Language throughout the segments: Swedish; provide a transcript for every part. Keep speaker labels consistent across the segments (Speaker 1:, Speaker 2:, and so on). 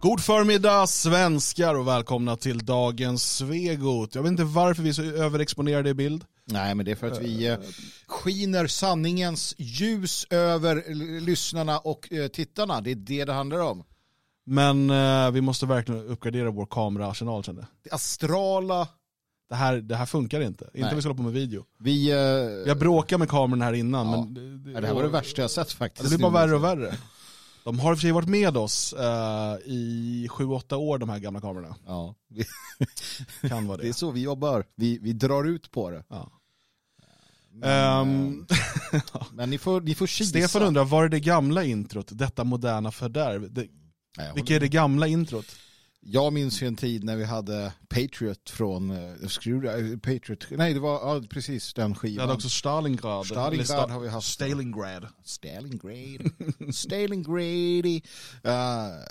Speaker 1: God förmiddag svenskar och välkomna till dagens Svegot. Jag vet inte varför vi är så överexponerade i bild.
Speaker 2: Nej, men det är för att vi eh, skiner sanningens ljus över lyssnarna och eh, tittarna. Det är det det handlar om.
Speaker 1: Men eh, vi måste verkligen uppgradera vår kameraarsenal kände jag.
Speaker 2: Det astrala.
Speaker 1: det här, det här funkar inte. Inte om vi ska hålla på med video.
Speaker 2: Vi, eh,
Speaker 1: Jag bråkade med kameran här innan
Speaker 2: Ja.
Speaker 1: men det,
Speaker 2: ja, det här var det värsta jag sett faktiskt.
Speaker 1: det blir bara värre och värre. De har i och för sig varit med oss eh, i 7-8 år de här gamla kamerorna.
Speaker 2: Ja, vi,
Speaker 1: Kan vara
Speaker 2: det är
Speaker 1: det.
Speaker 2: så vi jobbar. Vi, vi drar ut på det.
Speaker 1: Ja.
Speaker 2: Men, eh, men ni får, ni får kisa.
Speaker 1: Stefan undrar, var är det gamla introt? Detta moderna fördärv? Det, vilket är det gamla introt?
Speaker 2: Jag minns ju en tid när vi hade Patriot från uh, Screwdriver, Patriot, nej det var ja, precis den
Speaker 1: Vi
Speaker 2: skivan.
Speaker 1: hade också Stalingrad.
Speaker 2: Stalingrad
Speaker 1: Sta-
Speaker 2: har vi haft.
Speaker 1: Stalingrad.
Speaker 2: Stalingrad. Stalingrad. Uh,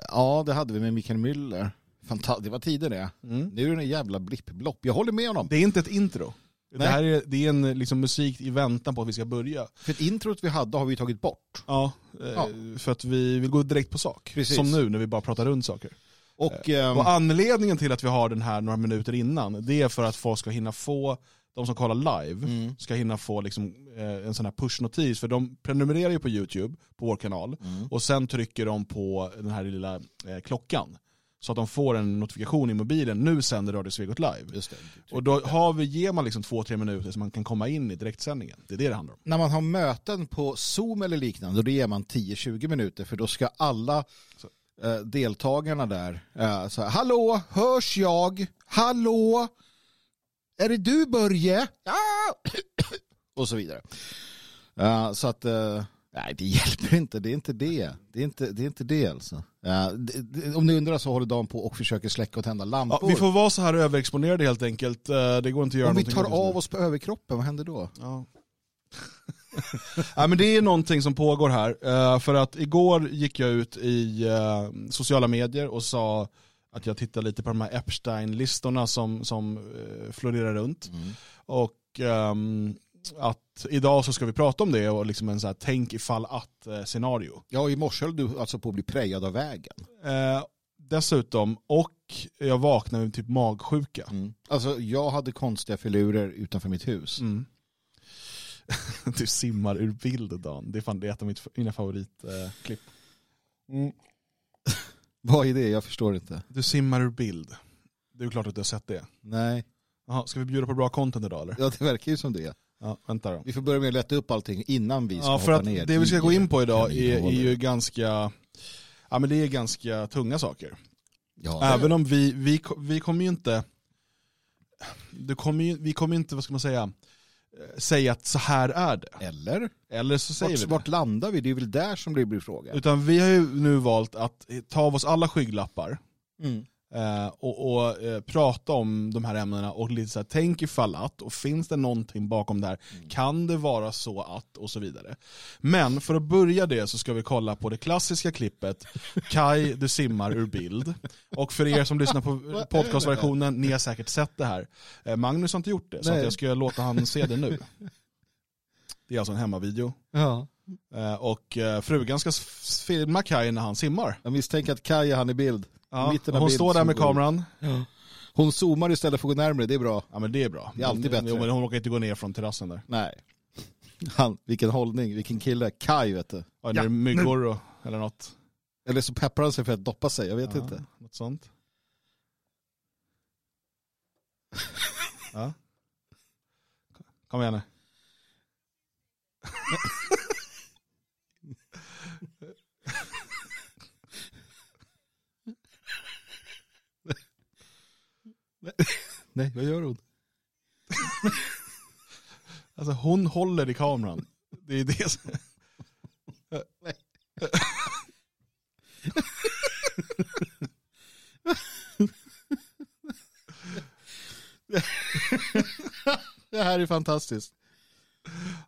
Speaker 2: ja, det hade vi med Mikael Müller. Fanta- det var tider det.
Speaker 1: Mm.
Speaker 2: Nu är det en jävla blippblopp. Jag håller med honom.
Speaker 1: Det är inte ett intro. Det
Speaker 2: Nej.
Speaker 1: här är, det är en liksom, musik i väntan på att vi ska börja.
Speaker 2: För ett introt vi hade har vi tagit bort.
Speaker 1: Ja, eh,
Speaker 2: Ja.
Speaker 1: För att vi vill gå direkt på sak.
Speaker 2: Precis.
Speaker 1: Som nu när vi bara pratar runt saker.
Speaker 2: Och, ehm,
Speaker 1: Och anledningen till att vi har den här några minuter innan, det är för att folk ska hinna få, de som kollar live,
Speaker 2: Mm.
Speaker 1: ska hinna få liksom, eh, en sån här pushnotis. För de prenumererar ju på YouTube, på vår kanal,
Speaker 2: Mm.
Speaker 1: och sen trycker de på den här lilla eh, klockan. Så att de får en notifikation i mobilen, nu sänder Radio Svegot live.
Speaker 2: just det.
Speaker 1: Och då har vi, ger man liksom två-tre minuter så man kan komma in i direktsändningen. Det är det det handlar om.
Speaker 2: När man har möten på Zoom eller liknande, då ger man 10-20 minuter för då ska alla eh, deltagarna där eh, så här, Hallå, hörs jag? Hallå? Är det du Börje? Ja! Och så vidare. Eh, så att, nej det hjälper inte, det är inte det. Det är inte det, är inte det alltså. Det, det, om ni undrar så håller de på och försöker släcka och tända
Speaker 1: Ja,
Speaker 2: lampor.
Speaker 1: vi får vara så här överexponerade helt enkelt. Det går inte att göra
Speaker 2: om vi tar av oss på överkroppen, vad händer då?
Speaker 1: Ja. ja, men det är någonting som pågår här. Eh, för att igår gick jag ut i eh, sociala medier och sa att jag tittar lite på de här Epstein-listorna som, som uh, florerar runt. Och ehm, att idag så ska vi prata om det och liksom en så här tänk ifall att eh, scenario.
Speaker 2: Ja, i morse höll du alltså på att bli prejad av vägen.
Speaker 1: Eh, dessutom, och jag vaknade med typ magsjuka.
Speaker 2: Alltså jag hade konstiga filurer utanför mitt hus.
Speaker 1: Mm. du simmar ur bild Dan. Det är fan det är ett av mitt, mina favoritklipp.
Speaker 2: Vad är det? Jag förstår inte.
Speaker 1: Du simmar ur bild. Det är klart att du har sett det.
Speaker 2: Nej,
Speaker 1: Jaha, ska vi bjuda på bra content idag eller?
Speaker 2: ja, det verkar ju som det.
Speaker 1: Ja, vänta då.
Speaker 2: Vi får börja med att lätta upp allting innan vi ska
Speaker 1: Ja, för
Speaker 2: hoppa
Speaker 1: att
Speaker 2: ner.
Speaker 1: det vi ska gå in på idag är, är ju ganska, ja men det är ganska tunga saker.
Speaker 2: Ja,
Speaker 1: Även om vi, vi, vi kommer ju inte, det kommer ju, vi kommer inte, vad ska man säga, säga att så här är det.
Speaker 2: Eller?
Speaker 1: Eller så säger
Speaker 2: Vart,
Speaker 1: vi det.
Speaker 2: vart landar vi? Det är väl där som det blir fråga.
Speaker 1: Utan vi har ju nu valt att ta av oss alla skygglappar
Speaker 2: Mm.
Speaker 1: Eh, och, och eh, prata om de här ämnena och lite så här, tänk ifall att, och finns det någonting bakom det här, kan det vara så att, och så vidare. Men för att börja det så ska vi kolla på det klassiska klippet, Kai du simmar ur bild. Och för er som lyssnar på podcastversionen, ni har säkert sett det här. Eh, Magnus har inte gjort det, så jag ska låta han se det nu. Det är alltså en hemmavideo.
Speaker 2: Ja.
Speaker 1: Eh, Och eh, frugan ska filma Kai när han simmar.
Speaker 2: Jag misstänker att Kaj är han i bild.
Speaker 1: Ja,
Speaker 2: mitten av
Speaker 1: hon
Speaker 2: bild
Speaker 1: står där med kameran.
Speaker 2: Hon zoomar istället för att gå närmare, det är bra.
Speaker 1: Ja men det är bra.
Speaker 2: Det är alltid
Speaker 1: men,
Speaker 2: bättre.
Speaker 1: Jo, men hon råkar inte gå ner från terrassen där.
Speaker 2: Nej. Han, vilken hållning, vilken kille. Kaj vet du.
Speaker 1: Ja, när det är myggor och, eller något.
Speaker 2: Eller så pepprar han sig för att doppa sig, jag vet
Speaker 1: ja,
Speaker 2: inte.
Speaker 1: Något sånt. Ja. Kom igen nu.
Speaker 2: Nej, vad gör hon?
Speaker 1: Alltså hon håller i kameran. Det är det som...
Speaker 2: Det här är fantastiskt.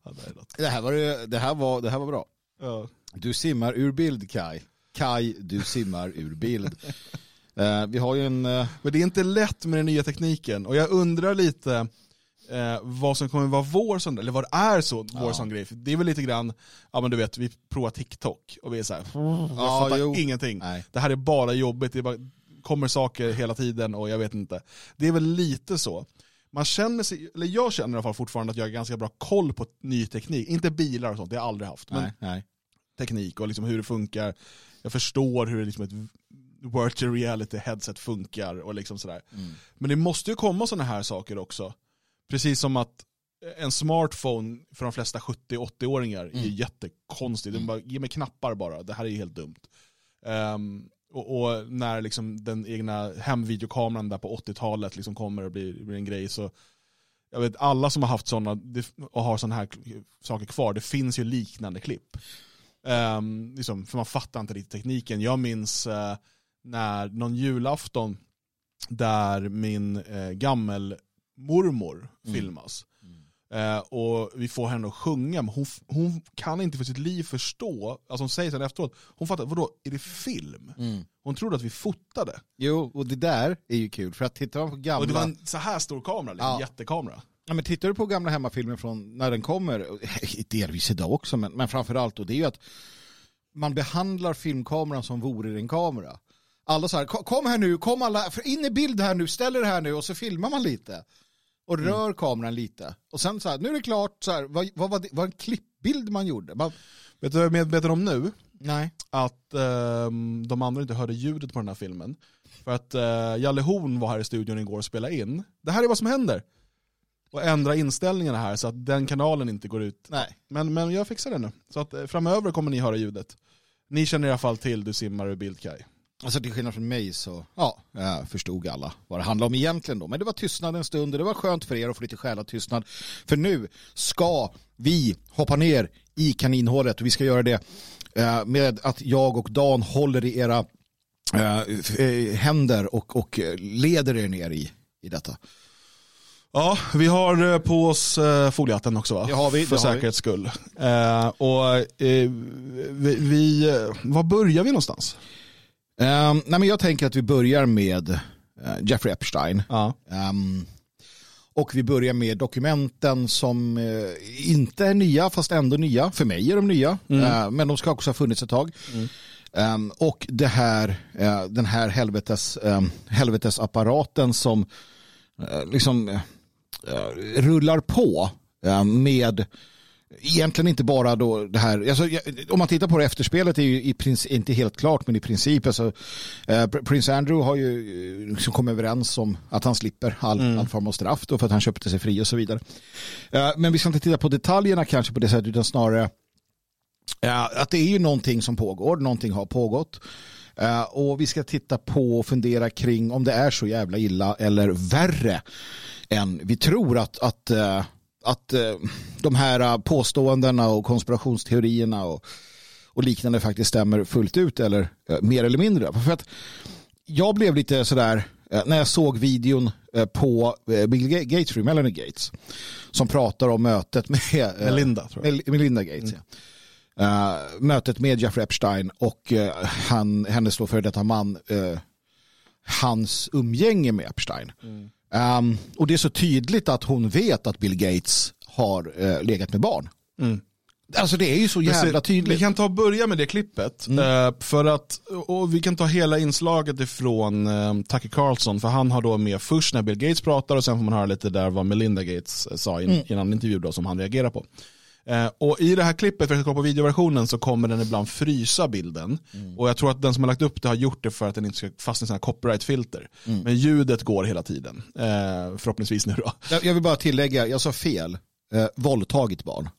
Speaker 1: Ja, det är.
Speaker 2: Det här var, det här var, det här var bra.
Speaker 1: Ja.
Speaker 2: Du simmar ur bild Kai. Kai, du simmar ur bild. Eh, vi har ju en... eh,
Speaker 1: Men det är inte lätt med den nya tekniken och jag undrar lite Eh, vad som kommer vara vår sån, eller vad det är så, vår sån grej. För Det är väl lite grann, ja men du vet, vi provar TikTok och vi är såhär, jag
Speaker 2: Ja,
Speaker 1: fattar
Speaker 2: jo.
Speaker 1: ingenting.
Speaker 2: Nej.
Speaker 1: Det här är bara jobbigt, det bara, kommer saker hela tiden och jag vet inte. Det är väl lite så. Man känner sig, eller jag känner i alla fall fortfarande att jag har ganska bra koll på ny teknik. Inte bilar och sånt, det har jag aldrig haft. Men
Speaker 2: Nej, nej.
Speaker 1: teknik och liksom hur det funkar. Jag förstår hur liksom ett virtual reality headset funkar och liksom sådär.
Speaker 2: Mm.
Speaker 1: Men det måste ju komma sådana här saker också. Precis som att en smartphone för de flesta 70-80-åringar är
Speaker 2: Mm.
Speaker 1: jättekonstigt. De bara, ge mig knappar bara, det här är helt dumt. Ehm, och, och när liksom den egna hemvideokameran där på 80-talet liksom kommer och blir, blir en grej så jag vet alla som har haft sådana och har sådana här saker kvar, det finns ju liknande klipp. Ehm, liksom, för man fattar inte riktigt tekniken. Jag minns eh, när någon julafton där min eh, gammelmormor filmas. Eh, och vi får henne att sjunga, men hon, hon kan inte för sitt liv förstå, alltså hon säger sen efteråt, hon fattar, vadå, är det film?
Speaker 2: Mm.
Speaker 1: Hon trodde att vi fotade.
Speaker 2: Jo, och det där är ju kul för att tittar man på gamla...
Speaker 1: Och det var en så här stor kamera, liksom,
Speaker 2: Ja.
Speaker 1: jättekamera.
Speaker 2: Ja, men tittar du på gamla hemmafilmer från när den kommer, delvis idag också, men, men framförallt då, det är ju att man behandlar filmkameran som vore det en kamera. Alla så här, "Kom- här nu, kom alla, in i bild här nu, ställ er här nu och så filmar man lite. Och rör kameran lite. Och sen så här, nu är det klart, så här, vad, vad var det, vad en klippbild man gjorde? Man,
Speaker 1: Vet du vad jag är medveten om nu?
Speaker 2: nej.
Speaker 1: Att ehm, de andra inte hörde ljudet på den här filmen. För att uh, Jalle Horn var här i studion igår och spelade in. Det här är vad som händer. Och ändra inställningarna här så att den kanalen inte går ut.
Speaker 2: Nej.
Speaker 1: Men, men jag fixar det nu. Så att eh, framöver kommer ni höra ljudet. Ni känner i alla fall till Du simmar ur bildkaj.
Speaker 2: Alltså till skillnad från mig så ja, förstod alla vad det handlade om egentligen då. Men det var tystnad en stund och det var skönt för er att få lite själatystnad. För nu ska vi hoppa ner i kaninhålet och vi ska göra det eh, med att jag och Dan håller i era eh, eh, händer och, och leder er ner i, i detta.
Speaker 1: Ja, vi har på oss foliehatten också va?
Speaker 2: Det har vi,
Speaker 1: För
Speaker 2: vi.
Speaker 1: säkerhets skull. Eh, och vi, vi, var börjar vi någonstans?
Speaker 2: Eh, nej men jag tänker att vi börjar med eh, Jeffrey Epstein.
Speaker 1: Ja.
Speaker 2: Ehm, och vi börjar med dokumenten som eh, inte är nya, fast ändå nya. För mig är de nya, Eh, men de ska också ha funnits ett tag. Ehm, och det här, den här helvetes, um, helvetesapparaten som liksom rullar på med egentligen inte bara då det här, alltså, om man tittar på det efterspelet är ju i princip, inte helt klart men i princip, alltså, eh, Pr- Prins Andrew har ju eh, liksom kommit överens om att han slipper all, all form av straff då för att han köpte sig fri och så vidare. Eh, men vi ska inte titta på detaljerna kanske på det sättet utan snarare Ja, att det är ju någonting som pågår, någonting har pågått. Eh, och vi ska titta på och fundera kring om det är så jävla illa eller värre än vi tror att, att, eh, att eh, de här eh, påståendena och konspirationsteorierna och, och liknande faktiskt stämmer fullt ut eller eh, mer eller mindre. För att jag blev lite sådär eh, när jag såg videon på Bill Ga- Gates, Melanie Gates, som pratar om mötet med
Speaker 1: Melinda,
Speaker 2: Melinda Gates. Ja. Eh, mötet med Jeffrey Epstein och han, hennes då före detta man, hans umgänge med Epstein. Um, och det är så tydligt att hon vet att Bill Gates har eh, legat med barn.
Speaker 1: Mm.
Speaker 2: Alltså det är ju så jävla
Speaker 1: Vi
Speaker 2: tydligt.
Speaker 1: kan ta och börja med det klippet. eh, För att, och vi kan ta hela inslaget ifrån uh, Tucker Carlson. För han har då med först när Bill Gates pratar och sen får man höra lite där vad Melinda Gates eh, sa i en, i en annan intervju då, som han reagerar på. Eh, och i det här klippet, för att kolla på videoversionen, så kommer den ibland frysa bilden. Och jag tror att den som har lagt upp det har gjort det för att den inte ska fastna i här copyright-filter. Men ljudet går hela tiden. Eh, förhoppningsvis nu då.
Speaker 2: Jag vill bara tillägga, jag sa fel. Eh, våldtagit barn.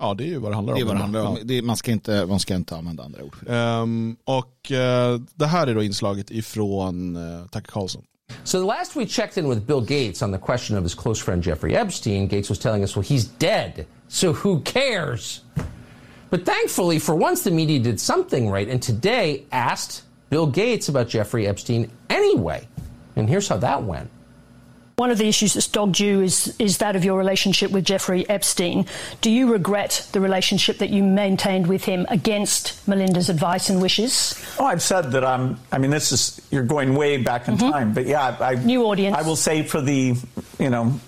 Speaker 1: Ja, det är ju vad det handlar om.
Speaker 2: Det är vad det handlar om.
Speaker 1: Ja.
Speaker 2: Det, man, ska inte, man ska inte använda andra ord.
Speaker 1: Ehm, och eh, det här är då inslaget ifrån uh, Tucker Carlson.
Speaker 3: So the last we checked in with Bill Gates on the question of his close friend Jeffrey Epstein, Gates was telling us, well, he's dead, so who cares? But thankfully, for once, the media did something right, and today asked Bill Gates about Jeffrey Epstein anyway. And here's how that went.
Speaker 4: One of the issues that's dogged you is, is that of your relationship with Jeffrey Epstein. Do you regret the relationship that you maintained with him against Melinda's advice and wishes?
Speaker 5: Oh, I've said that I'm. I mean, this is you're going way back in time, but yeah, I, I
Speaker 4: New audience.
Speaker 5: I will say for the, you know,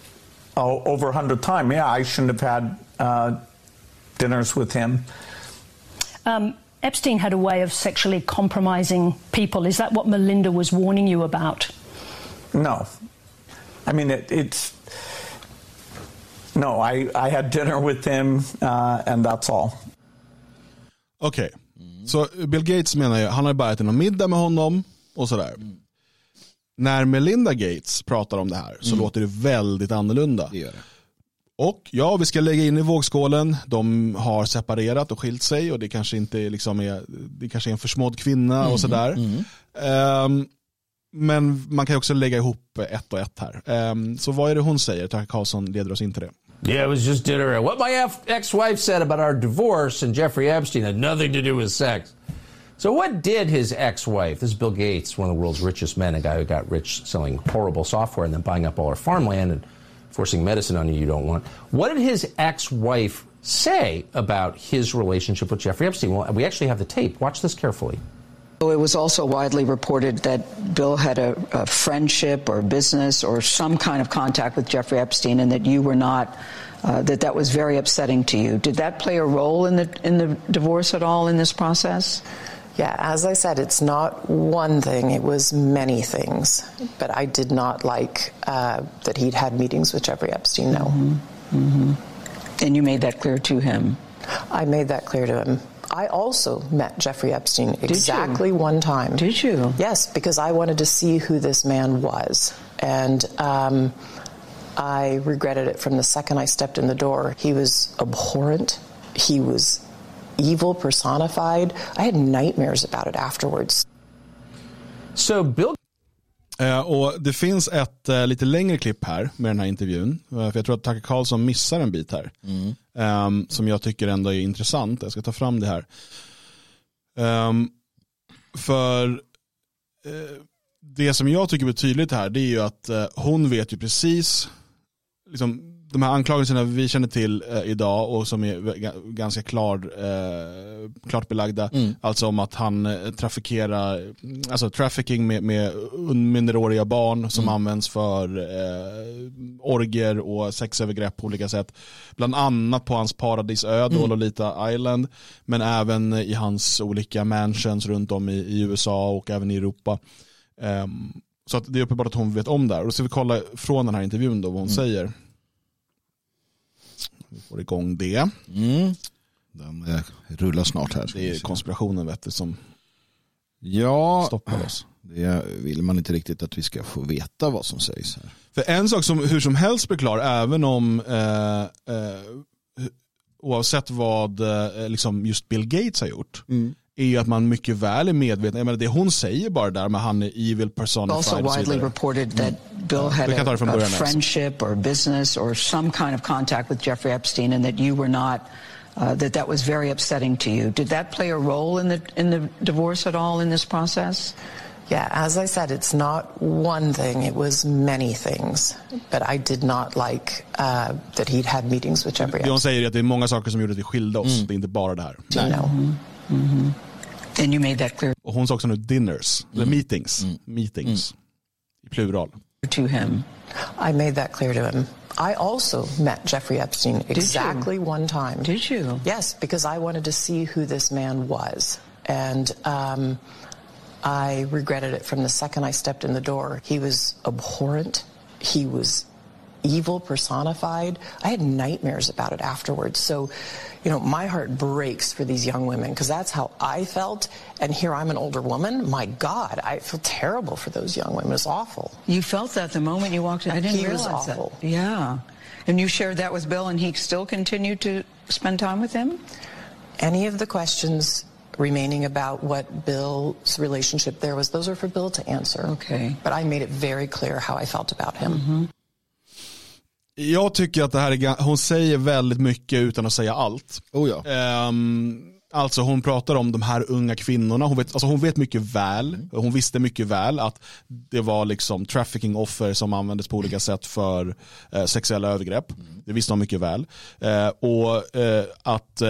Speaker 5: oh, over a hundred times. Yeah, I shouldn't have had uh, dinners with him.
Speaker 4: Um, Epstein had a way of sexually compromising people. Is that what Melinda was warning you about?
Speaker 5: No, I mean it, it's. No, I, I had dinner with him, uh, and that's all.
Speaker 1: Okej, så Bill Gates menar ju, han har bara ätit någon middag med honom och sådär. När Melinda Gates pratar om det här så låter det väldigt annorlunda.
Speaker 2: Det gör det.
Speaker 1: Och ja, vi ska lägga in i vågskålen, de har separerat och skilt sig och det kanske inte liksom är, det kanske är en försmådd kvinna och sådär. Ehm, men man kan ju också lägga ihop ett och ett här. Ehm, så vad är det hon säger? Tucker Carlson leder oss in till det.
Speaker 3: Yeah, it was just dinner. What my ex-wife said about our divorce and Jeffrey Epstein had nothing to do with sex. So what did his ex-wife, this is Bill Gates, one of the world's richest men, a guy who got rich selling horrible software and then buying up all our farmland and forcing medicine on you you don't want. What did his ex-wife say about his relationship with Jeffrey Epstein? Well, we actually have the tape. Watch this carefully.
Speaker 6: So it was also widely reported that Bill had a, a, friendship or business or some kind of contact with Jeffrey Epstein, and that you were not. Uh, that that was very upsetting to you. Did that play a role in the in the divorce at all in this process?
Speaker 7: Yeah, as I said, it's not one thing, it was many things. But I did not like uh, that he'd had meetings with Jeffrey Epstein, no.
Speaker 6: Mm-hmm. And you made that clear to him?
Speaker 7: I made that clear to him. I also met Jeffrey Epstein
Speaker 6: you?
Speaker 7: exactly one time.
Speaker 6: Did you?
Speaker 7: Yes, because I wanted to see who this man was. And um, I regretted it from the second I stepped in the door. He was abhorrent. He was evil personified. I had nightmares about it afterwards.
Speaker 3: So Bill
Speaker 1: Eh, och Det finns ett eh, lite längre klipp här med den här intervjun. Eh, för Jag tror att Tucker Carlson missar en bit här. Um, som jag tycker ändå är intressant. Jag ska ta fram det här. Um, för uh, det som jag tycker blir tydligt här det är ju att uh, hon vet ju precis liksom, de här anklagelserna vi känner till eh, idag och som är ga- ganska klar, eh, klart belagda, alltså om att han eh, trafikerar, alltså trafficking med, med minderåriga barn som används för eh, orger och sexövergrepp på olika sätt. Bland annat på hans paradisö, då Lolita Island, men även i hans olika mansions runt om i, i USA och även i Europa. Ehm, så att det är uppenbart att hon vet om det här. Och då ska vi kolla från den här intervjun då vad hon säger. Vi får igång det.
Speaker 2: Den eh, rullar snart här.
Speaker 1: Det är konspirationen vet du, som
Speaker 2: Ja,
Speaker 1: stoppar oss.
Speaker 2: det vill man inte riktigt att vi ska få veta vad som sägs här.
Speaker 1: För en sak som hur som helst blir klar, även om eh, eh, oavsett vad eh, liksom just Bill Gates har gjort, är ju att man mycket väl är medveten, jag menar det hon säger bara där med han är evil personified
Speaker 6: Also
Speaker 1: och så
Speaker 6: widely
Speaker 1: vidare.
Speaker 6: reported that Bill had
Speaker 1: Vi kan ta det från
Speaker 6: a, a friendship or business or some kind of contact with Jeffrey Epstein, and that you were not. Uh, that that was very upsetting to you. Did that play a role in the in the divorce at all in this process?
Speaker 7: Yeah, as I said, it's not one thing, it was many things. But I did not like uh, that he'd had meetings with Jeffrey
Speaker 1: Det hon
Speaker 7: Epstein,
Speaker 1: säger är att det är många saker som gjorde att vi skilde oss, det är inte bara det här.
Speaker 7: no. Mm-hmm.
Speaker 6: And you made that clear
Speaker 1: Och hon sa också nu dinners, eller mm. meetings, mm. meetings mm. i plural.
Speaker 6: to him.
Speaker 7: I made that clear to him. I also met Jeffrey Epstein exactly one time.
Speaker 6: Did you?
Speaker 7: Yes, because I wanted to see who this man was. And um, I regretted it from the second I stepped in the door. He was abhorrent. He was evil personified. I had nightmares about it afterwards. So, you know, my heart breaks for these young women because that's how I felt. And here I'm an older woman. My God, I feel terrible for those young women. It's awful.
Speaker 6: You felt that the moment you walked in. I didn't
Speaker 7: He was
Speaker 6: realize
Speaker 7: awful.
Speaker 6: that. Yeah. And you shared that with Bill, and he still continued to spend time with him?
Speaker 7: Any of the questions remaining about what Bill's relationship there was, those are for Bill to answer.
Speaker 6: Okay.
Speaker 7: But I made it very clear how I felt about him. Mm-hmm.
Speaker 1: Jag tycker att det här är, hon säger väldigt mycket utan att säga allt.
Speaker 2: Oh ja.
Speaker 1: Ehm, alltså hon pratar om de här unga kvinnorna, hon vet, alltså hon vet mycket väl, hon visste mycket väl att det var liksom trafficking-offer som användes på olika sätt för eh, sexuella övergrepp. Det visste hon mycket väl. Eh, och eh, att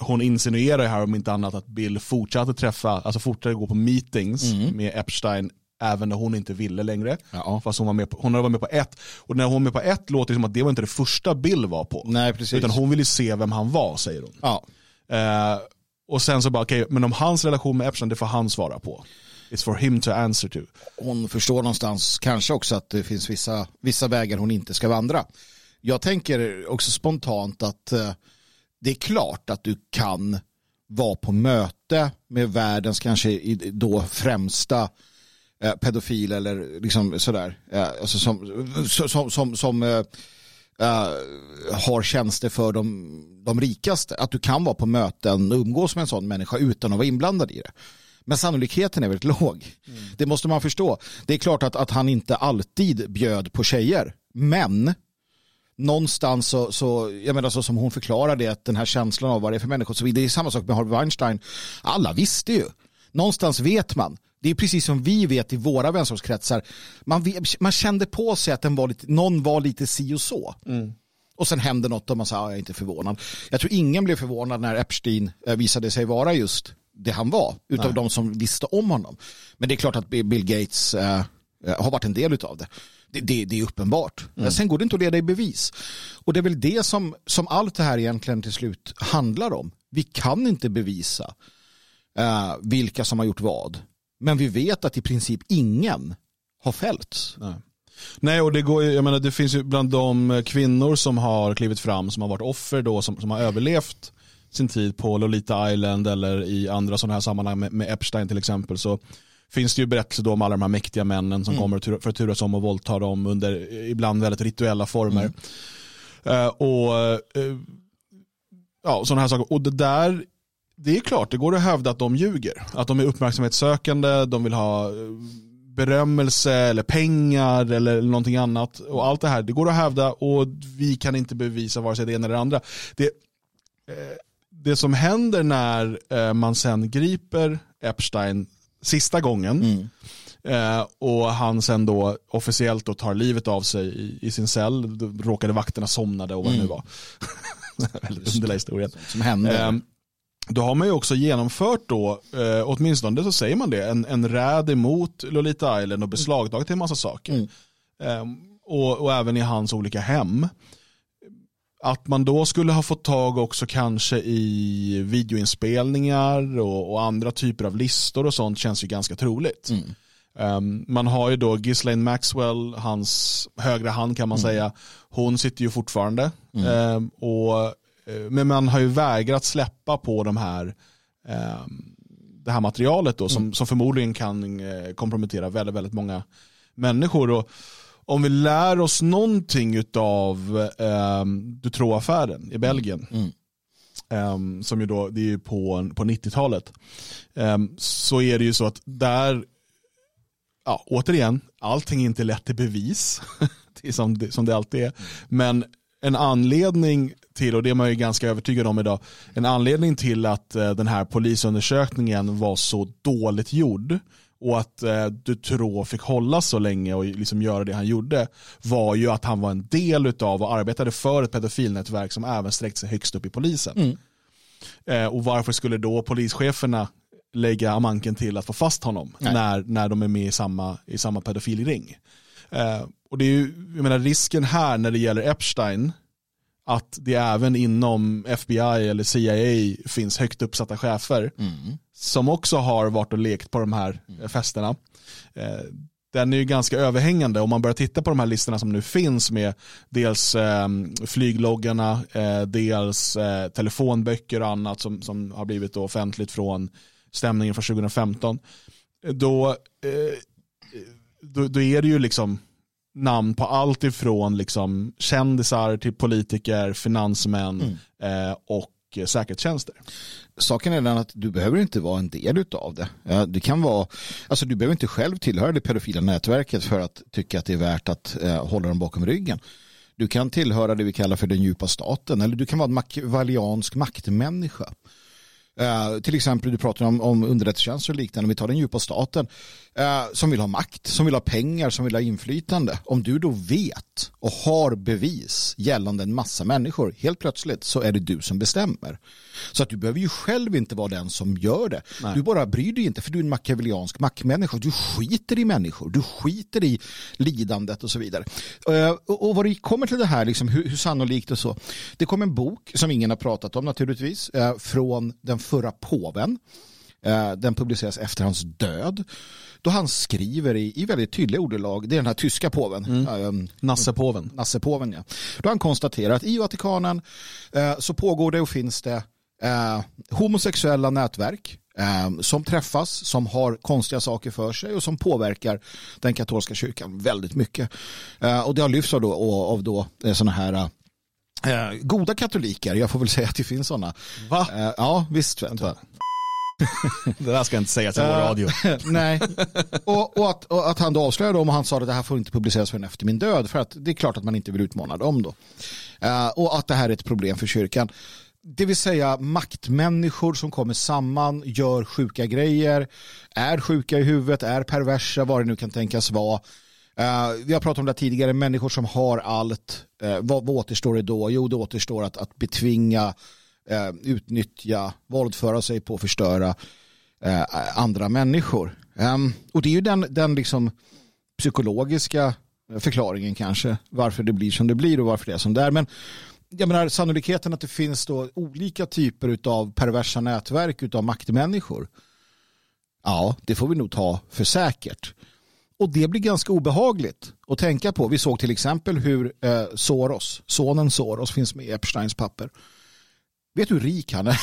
Speaker 1: hon insinuerar här om inte annat att Bill fortsatte träffa, alltså fortsatte gå på meetings med Epstein även när hon inte ville längre.
Speaker 2: Ja.
Speaker 1: Fast hon, var med på, hon hade varit med på ett. Och när hon var med på ett låter det som att det var inte det första Bill var på.
Speaker 2: Nej, precis.
Speaker 1: Utan hon ville se vem han var, säger hon.
Speaker 2: Ja.
Speaker 1: Eh, och sen så bara, okej, men om hans relation med Epstein, det får han svara på. It's for him to answer to.
Speaker 2: hon förstår någonstans kanske också att det finns vissa, vissa vägar hon inte ska vandra. Jag tänker också spontant att eh, det är klart att du kan vara på möte med världens kanske då främsta eh, pedofil eller liksom sådär. Eh, alltså som som, som, som, eh, eh, har tjänster för de, de rikaste. Att du kan vara på möten och umgås med en sån människa utan att vara inblandad i det. Men sannolikheten är väldigt låg. Det måste man förstå. Det är klart att, att han inte alltid bjöd på tjejer. Men någonstans så, så jag menar så som hon förklarar det, att den här känslan av vad det är för människor, så vidare. det är samma sak med Harvey Weinstein. Alla visste ju. Någonstans vet man. Det är precis som vi vet i våra vänskapskretsar. Man, man kände på sig att den var lite, någon var lite si och så. Och sen hände något och man sa, "Ah, jag är inte förvånad. Jag tror ingen blev förvånad när Epstein eh, visade sig vara just det han var, utav de som visste om honom. Men det är klart att Bill Gates eh, har varit en del utav det. Det, det, det är uppenbart. Men Sen går det inte att leda i bevis. Och det är väl det som, som allt det här egentligen till slut handlar om. Vi kan inte bevisa eh, vilka som har gjort vad. Men vi vet att i princip ingen har fällts.
Speaker 1: Nej. Nej, och det, går, ju- jag menar, det finns ju bland de kvinnor som har klivit fram, som har varit offer då, som, som har överlevt sin tid på Lolita Island eller i andra sådana här sammanhang med, med Epstein till exempel, så finns det ju berättelser då om alla de här mäktiga männen som kommer tur- för att turas om och våldta dem under ibland väldigt rituella former. Eh, och eh, ja, sådana här saker. Och det där, det är klart, det går att hävda att de ljuger. Att de är uppmärksamhetssökande, de vill ha eh, berömmelse eller pengar eller någonting annat. Och allt det här, det går att hävda och vi kan inte bevisa vare sig det ena eller det andra. Det, eh, det som händer när eh, man sen griper Epstein sista gången eh, och han sen då officiellt då tar livet av sig i, i sin cell, då råkade vakterna somnade och vad det nu var. Väldigt underlig historia.
Speaker 2: Som händer.
Speaker 1: Ehm, då har man ju också genomfört då, eh, åtminstone så säger man det, en, en räd emot Lolita Island och beslagtagit en massa saker. Ehm, och, och även i hans olika hem. Att man då skulle ha fått tag också kanske i videoinspelningar och, och andra typer av listor och sånt känns ju ganska troligt. Ehm, man har ju då Ghislaine Maxwell, hans högra hand kan man säga. Hon sitter ju fortfarande. Ehm, och, eh, men man har ju vägrat släppa på de här, ehm, det här materialet då, som, som förmodligen kan eh, kompromettera väldigt, väldigt många människor. Och om vi lär oss någonting av um, Dutroux-affären i Belgien, ehm, som ju då, det är ju på, på 90-talet, ehm, så är det ju så att där ja, återigen, allting är inte lätt till bevis, som, det, som det alltid är. Men en anledning till, och det är man ju ganska övertygad om idag, en anledning till att eh, den här polisundersökningen var så dåligt gjord och att eh, Dutroux fick hålla så länge och liksom göra det han gjorde var ju att han var en del av och arbetade för ett pedofilnätverk som även sträckte sig högst upp i polisen. Eh, och varför skulle då polischeferna lägga manken till att få fast honom när, när de är med i samma, i samma pedofilring? Eh, och det är ju, jag menar risken här när det gäller Epstein, att det även inom FBI eller CIA finns högt uppsatta chefer som också har varit och lekt på de här eh, festerna. Eh, den är ju ganska överhängande om man börjar titta på de här listorna som nu finns med dels eh, flygloggarna, eh, dels eh, telefonböcker och annat som, som har blivit då offentligt från stämningen från 2015. Då, då, då är det ju liksom namn på allt ifrån liksom kändisar till politiker, finansmän eh, och eh, säkerhetstjänster.
Speaker 2: Saken är den att du behöver inte vara en del av det. Det kan vara, alltså du behöver inte själv tillhöra det pedofila nätverket för att tycka att det är värt att eh, hålla dem bakom ryggen. Du kan tillhöra det vi kallar för den djupa staten eller du kan vara en machiavelliansk maktmänniska. Uh, till exempel, du pratar om, om underrättelsetjänster och liknande, vi tar den djupa staten, uh, som vill ha makt, som vill ha pengar, som vill ha inflytande. Om du då vet och har bevis gällande en massa människor, helt plötsligt så är det du som bestämmer. Så att du behöver ju själv inte vara den som gör det. Nej. Du bara bryr dig inte, för du är en machiavelliansk maktmänniska. Du skiter i människor, du skiter i lidandet och så vidare. Uh, och, och vad det kommer till det här, liksom, hur, hur sannolikt och så. Det kom en bok som ingen har pratat om naturligtvis, från den förra påven. Eh, den publiceras efter hans död. Då han skriver i, i väldigt tydliga ordalag, det är den här tyska påven. Mm.
Speaker 1: Um, Nassepåven.
Speaker 2: Nassepåven, ja. Då han konstaterar att i Vatikanen uh, så pågår det och finns det uh, homosexuella nätverk uh, som träffas, som har konstiga saker för sig och som påverkar den katolska kyrkan väldigt mycket. och det har lyfts av då, av då sådana här Eh, goda katoliker, jag får väl säga att det finns sådana.
Speaker 1: Va?
Speaker 2: Eh, ja, visst. Vänta.
Speaker 1: det där ska jag inte säga till vår eh, radio.
Speaker 2: Nej, och, och, att, och, att, han då avslöjade dem och han sa att det här får inte publiceras förrän efter min död för att det är klart att man inte vill utmana dem då. Uh, och att det här är ett problem för kyrkan. Det vill säga maktmänniskor som kommer samman, gör sjuka grejer, är sjuka i huvudet, är perversa, vad det nu kan tänkas vara. Uh, vi har pratat om det tidigare, människor som har allt. Uh, vad, vad återstår det då? Jo, det återstår att, att betvinga, uh, utnyttja, våldföra sig på, förstöra andra människor. Um, och det är ju den, den liksom psykologiska förklaringen kanske, varför det blir som det blir och varför det är som det är. Men jag menar, sannolikheten att det finns då olika typer av perversa nätverk av maktmänniskor, ja, det får vi nog ta för säkert. Och det blir ganska obehagligt att tänka på. Vi såg till exempel hur eh, Soros, sonen Soros finns med i Epsteins papper. Vet du hur rik han är?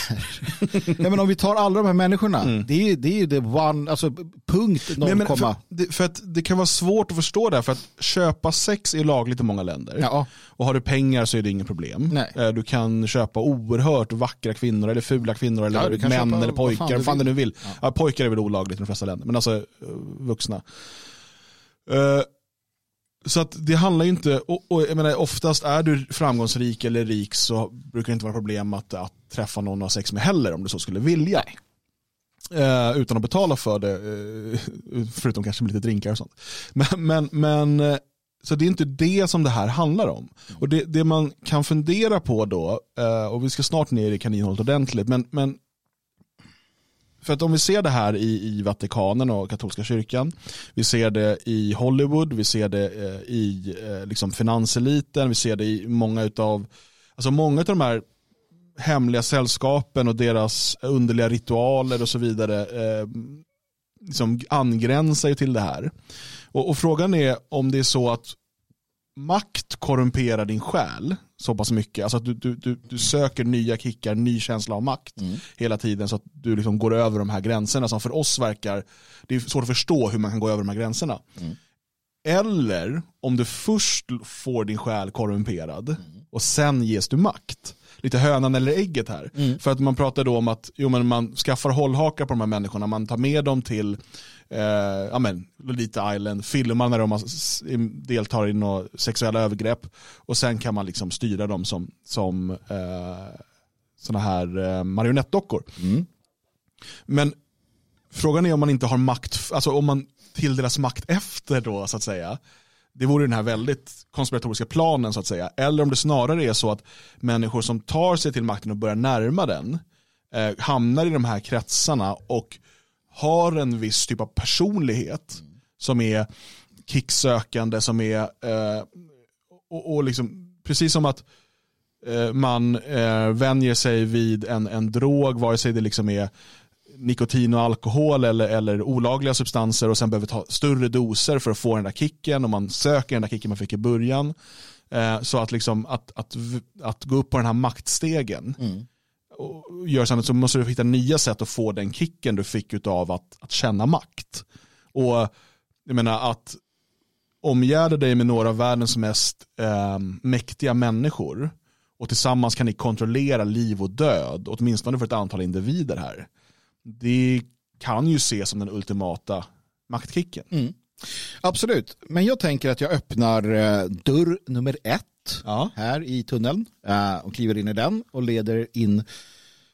Speaker 2: ja, men om vi tar alla de här människorna, mm. det är det är det one, alltså punkt 0, men,
Speaker 1: för, det, för att det kan vara svårt att förstå det för att köpa sex är lagligt i många länder.
Speaker 2: Ja.
Speaker 1: Och har du pengar så är det inget problem.
Speaker 2: Nej.
Speaker 1: Eh, du kan köpa oerhört vackra kvinnor eller fula kvinnor eller ja, män eller pojkar, vad fan, fan du nu vill. Ja. Ja, pojkar är väl olagligt i de flesta länder, men alltså eh, vuxna. Uh, så att det handlar ju inte, och, och, jag menar, oftast är du framgångsrik eller rik så brukar det inte vara problem att, att träffa någon ha sex med heller om du så skulle vilja. Uh, utan att betala för det, uh, förutom kanske med lite drinkar och sånt. Men, men, men så det är inte det som det här handlar om. Och det, det man kan fundera på då, och vi ska snart ner i kaninhålet ordentligt, men, men för att om vi ser det här i, i Vatikanen och katolska kyrkan, vi ser det i Hollywood, vi ser det eh, i eh, liksom finanseliten, vi ser det i många av alltså många av de här hemliga sällskapen och deras underliga ritualer och så vidare eh, liksom angränsar ju till det här. Och, och, frågan är om det är så att makt korrumperar din själ så pass mycket. Alltså att du, du, du, du söker nya kickar, ny känsla av makt mm. hela tiden så att du liksom går över de här gränserna som för oss verkar, det är svårt att förstå hur man kan gå över de här gränserna. Mm. Eller om du först får din själ korrumperad mm. och sen ges du makt. Lite hönan eller ägget här. Mm. För att man pratar då om att jo, men man skaffar hållhakar på de här människorna, man tar med dem till eh, ja, men, Lolita Island, filmar när de deltar i några sexuella övergrepp och sen kan man liksom styra dem som, som eh, sådana här eh, marionettdockor.
Speaker 2: Mm.
Speaker 1: Men frågan är om man inte har makt, alltså om man tilldelas makt efter då så att säga. Det vore den här väldigt konspiratoriska planen så att säga. Eller om det snarare är så att människor som tar sig till makten och börjar närma den eh, hamnar i de här kretsarna och har en viss typ av personlighet som är kicksökande, som är eh, och, och liksom, precis som att eh, man eh, vänjer sig vid en, en drog, vare sig det liksom är nikotin och alkohol eller, eller olagliga substanser och sen behöver ta större doser för att få den där kicken och man söker den där kicken man fick i början. Eh, så att, liksom, att, att, att gå upp på den här maktstegen
Speaker 2: mm
Speaker 1: gör så, så måste du hitta nya sätt att få den kicken du fick av att, att känna makt. Och jag menar att omgärda dig med några av världens mest eh, mäktiga människor och tillsammans kan ni kontrollera liv och död, åtminstone för ett antal individer här. Det kan ju ses som den ultimata maktkicken.
Speaker 2: Mm. Absolut, men jag tänker att jag öppnar eh, dörr nummer ett
Speaker 1: ja.
Speaker 2: här i tunneln eh, och kliver in i den och leder in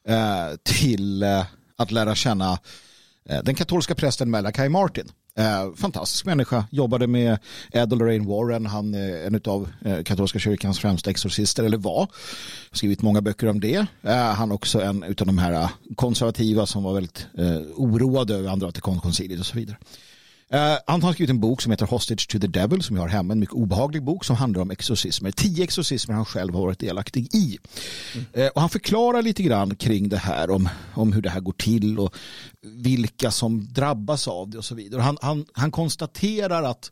Speaker 2: eh, till eh, att lära känna den katolska prästen Malachi Martin. Fantastisk människa, jobbade med Ed och Lorraine Warren, han är en av katolska kyrkans främsta exorcister, eller var. Skrivit många böcker om det. Han är också en av de här konservativa som var väldigt oroade över andra Vatikankonciliet och så vidare. Uh, han har skrivit en bok som heter Hostage to the Devil som jag har hemma. En mycket obehaglig bok som handlar om exorcismer. Tio exorcismer han själv har varit delaktig i. Mm. Uh, och han förklarar lite grann kring det här om, om hur det här går till och vilka som drabbas av det och så vidare. Han, han, han konstaterar att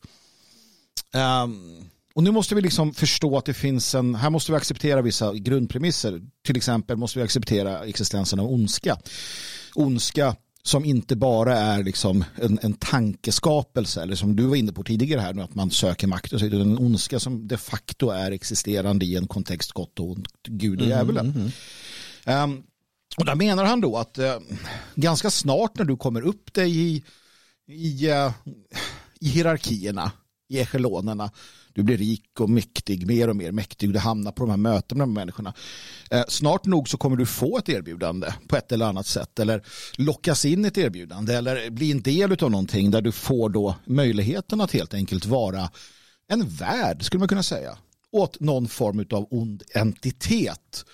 Speaker 2: um, och nu måste vi liksom förstå att det finns en, här måste vi acceptera vissa grundpremisser. Till exempel måste vi acceptera existensen av ondska. Ondska som inte bara är liksom en, en tankeskapelse eller som du var inne på tidigare här nu att man söker makt och så en ondska som de facto är existerande i en kontext gott och ont, Gud och djävulen. Mm, mm, um, och där menar han då att uh, ganska snart när du kommer upp dig i, i, uh, i hierarkierna, i echelonerna du blir rik och mäktig, mer och mer mäktig. Du hamnar på de här mötena med människorna. Eh, snart nog så kommer du få ett erbjudande på ett eller annat sätt eller lockas in i ett erbjudande eller bli en del av någonting där du får då möjligheten att helt enkelt vara en värd, skulle man kunna säga, åt någon form av ond entitet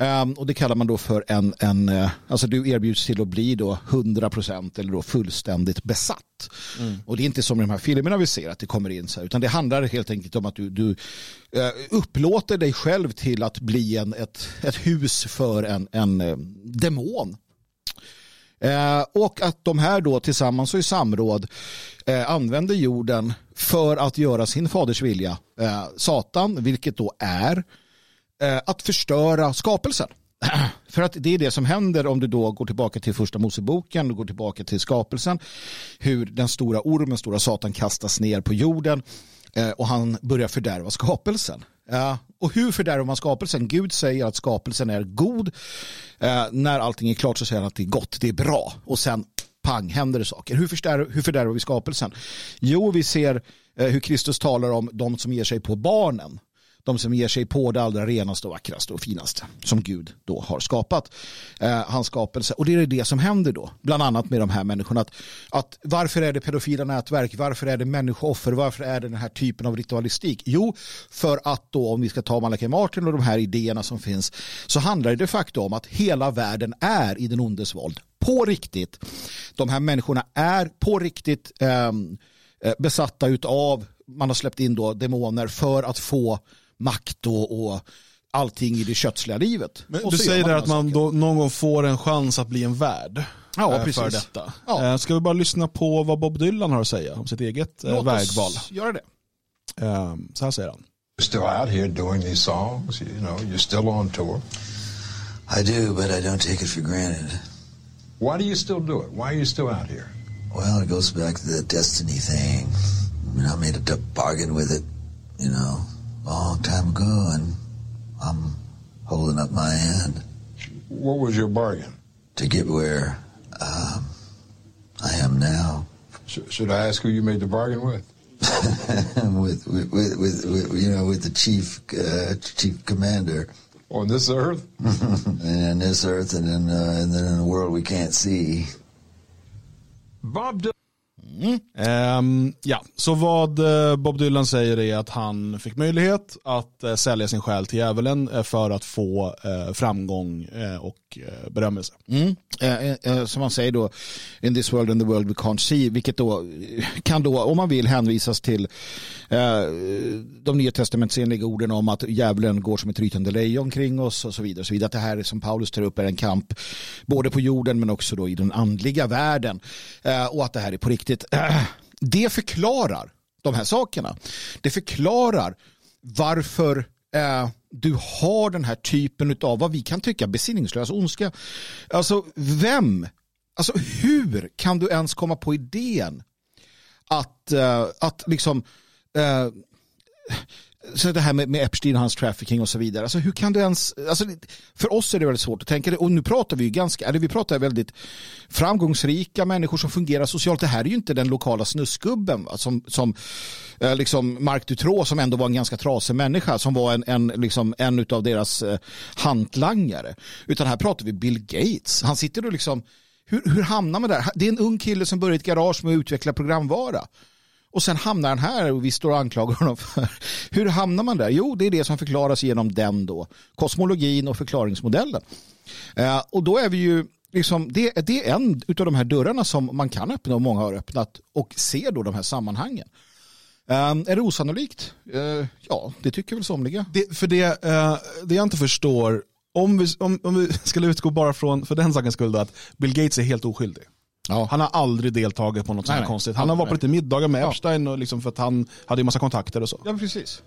Speaker 2: Um, och det kallar man då för en, en uh, alltså du erbjuds till att bli då 100% eller då fullständigt besatt. Mm. Och det är inte som i de här filmerna vi ser att det kommer in så här, utan det handlar helt enkelt om att du, du uh, upplåter dig själv till att bli en, ett, ett hus för en, en uh, demon. och att de här då tillsammans och i samråd använder jorden för att göra sin faders vilja. Satan, vilket då är Eh, Eh, att förstöra skapelsen. För att det är det som händer om du då går tillbaka till första Moseboken du går tillbaka till skapelsen. Hur den stora ormen, stora satan kastas ner på jorden eh, och han börjar fördärva skapelsen. Och hur fördärvar man skapelsen? Gud säger att skapelsen är god. Eh, när allting är klart så säger han att det är gott, det är bra. Och sen pang händer det saker. Hur fördärvar, hur fördärvar vi skapelsen? Jo, vi ser hur Kristus talar om de som ger sig på barnen de som ger sig på det allra renaste och vackraste och finaste som Gud då har skapat. Eh, hans skapelse. Och det är det som händer då, bland annat med de här människorna. Att, att varför är det pedofila nätverk? Varför är det människooffer? Varför är det den här typen av ritualistik? Jo, för att då om vi ska ta Malachi Martin och de här idéerna som finns så handlar det de facto om att hela världen är i den ondes våld. På riktigt. De här människorna är på riktigt ehm, eh, besatta utav, man har släppt in då demoner för att få makt och, och allting i det kötsliga livet.
Speaker 1: Men du säger man att man då någon gång får en chans att bli en värd
Speaker 2: ja, eh,
Speaker 1: för detta. Ja. Eh, ska vi bara lyssna på vad Bob Dylan har att säga om sitt eget eh, Låt vägval?
Speaker 2: göra det.
Speaker 1: Så här säger han.
Speaker 8: You're still out here doing these songs, you know, you're still on tour.
Speaker 9: I do, but I don't take it for granted.
Speaker 8: Why do you still do it? Why are you still out here?
Speaker 9: Well, it goes back to the destiny thing. I mean, I made a bargain with it, you know long time ago, and I'm holding up my end.
Speaker 8: What was your bargain?
Speaker 9: To get where um, I am now.
Speaker 8: Sh- should I ask who you made the bargain with?
Speaker 9: with, with, with, with, you know, with the chief uh, chief commander.
Speaker 8: On this earth?
Speaker 9: and in this earth, and then uh, and then in the world we can't see.
Speaker 8: Bob. D-
Speaker 1: Mm. Um, ja, så vad eh, Bob Dylan säger är att han fick möjlighet att eh, sälja sin själ till djävulen eh, för att få framgång och berömmelse.
Speaker 2: Mm. som man säger då, in this world and the world we can't see, vilket då kan då, om man vill, hänvisas till de nya testamentsenliga orden om att djävulen går som ett rytande lejon kring oss och så vidare. Och så vidare. Att det här som Paulus tar upp är en kamp både på jorden men också då i den andliga världen. och att det här är på riktigt det förklarar de här sakerna. Det förklarar varför äh, du har den här typen av vad vi kan tycka besinningslös ondska. Alltså vem, alltså hur kan du ens komma på idén att, äh, att liksom eh, så det här med, med Epstein och hans trafficking och så vidare. Alltså hur kan du ens, alltså, för oss är det väldigt svårt att tänka det. Och nu pratar vi ju ganska, eller vi pratar väldigt framgångsrika människor som fungerar socialt. Det här är ju inte den lokala snusgubben som, som eh, liksom Mark Dutroux som ändå var en ganska trasig människa som var en, en, liksom, en av deras eh, hantlangare. Utan här pratar vi Bill Gates. Han sitter och liksom, hur, hur hamnar man där? Det är en ung kille som börjar i ett garage med att utveckla programvara. Och sen hamnar han här och vi står och anklagar honom för. Hur hamnar man där? Jo, det är det som förklaras genom den då. Kosmologin och förklaringsmodellen. Eh, och då är vi ju liksom, det, det är en av de här dörrarna som man kan öppna och många har öppnat och ser då de här sammanhangen. Um, är det osannolikt? Uh, ja, det tycker väl somliga.
Speaker 1: Det, för det, uh, det jag inte förstår, om vi, om, om vi skulle utgå bara från, för den sakens skull, då, att Bill Gates är helt oskyldig. Ja. Han har aldrig deltagit på något sånt konstigt. Han har varit på lite middagar med Epstein och liksom för att han hade en massa kontakter och så.
Speaker 2: Ja, precis.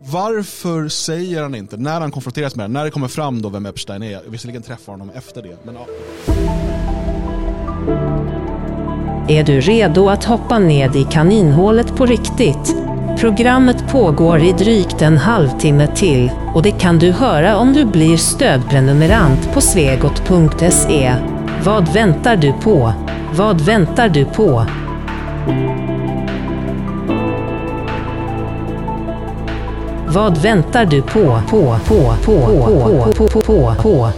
Speaker 1: Varför säger han inte, när han konfronteras med det, när det kommer fram då vem Epstein är, visserligen träffar honom efter det, men ja.
Speaker 10: Är du redo att hoppa ned i kaninhålet på riktigt? Programmet pågår i drygt en halvtimme till och det kan du höra om du blir stödprenumerant på svegot.se. Vad väntar du på? Vad väntar du på? Vad väntar du på? På, på, på, på, på, på, på, på.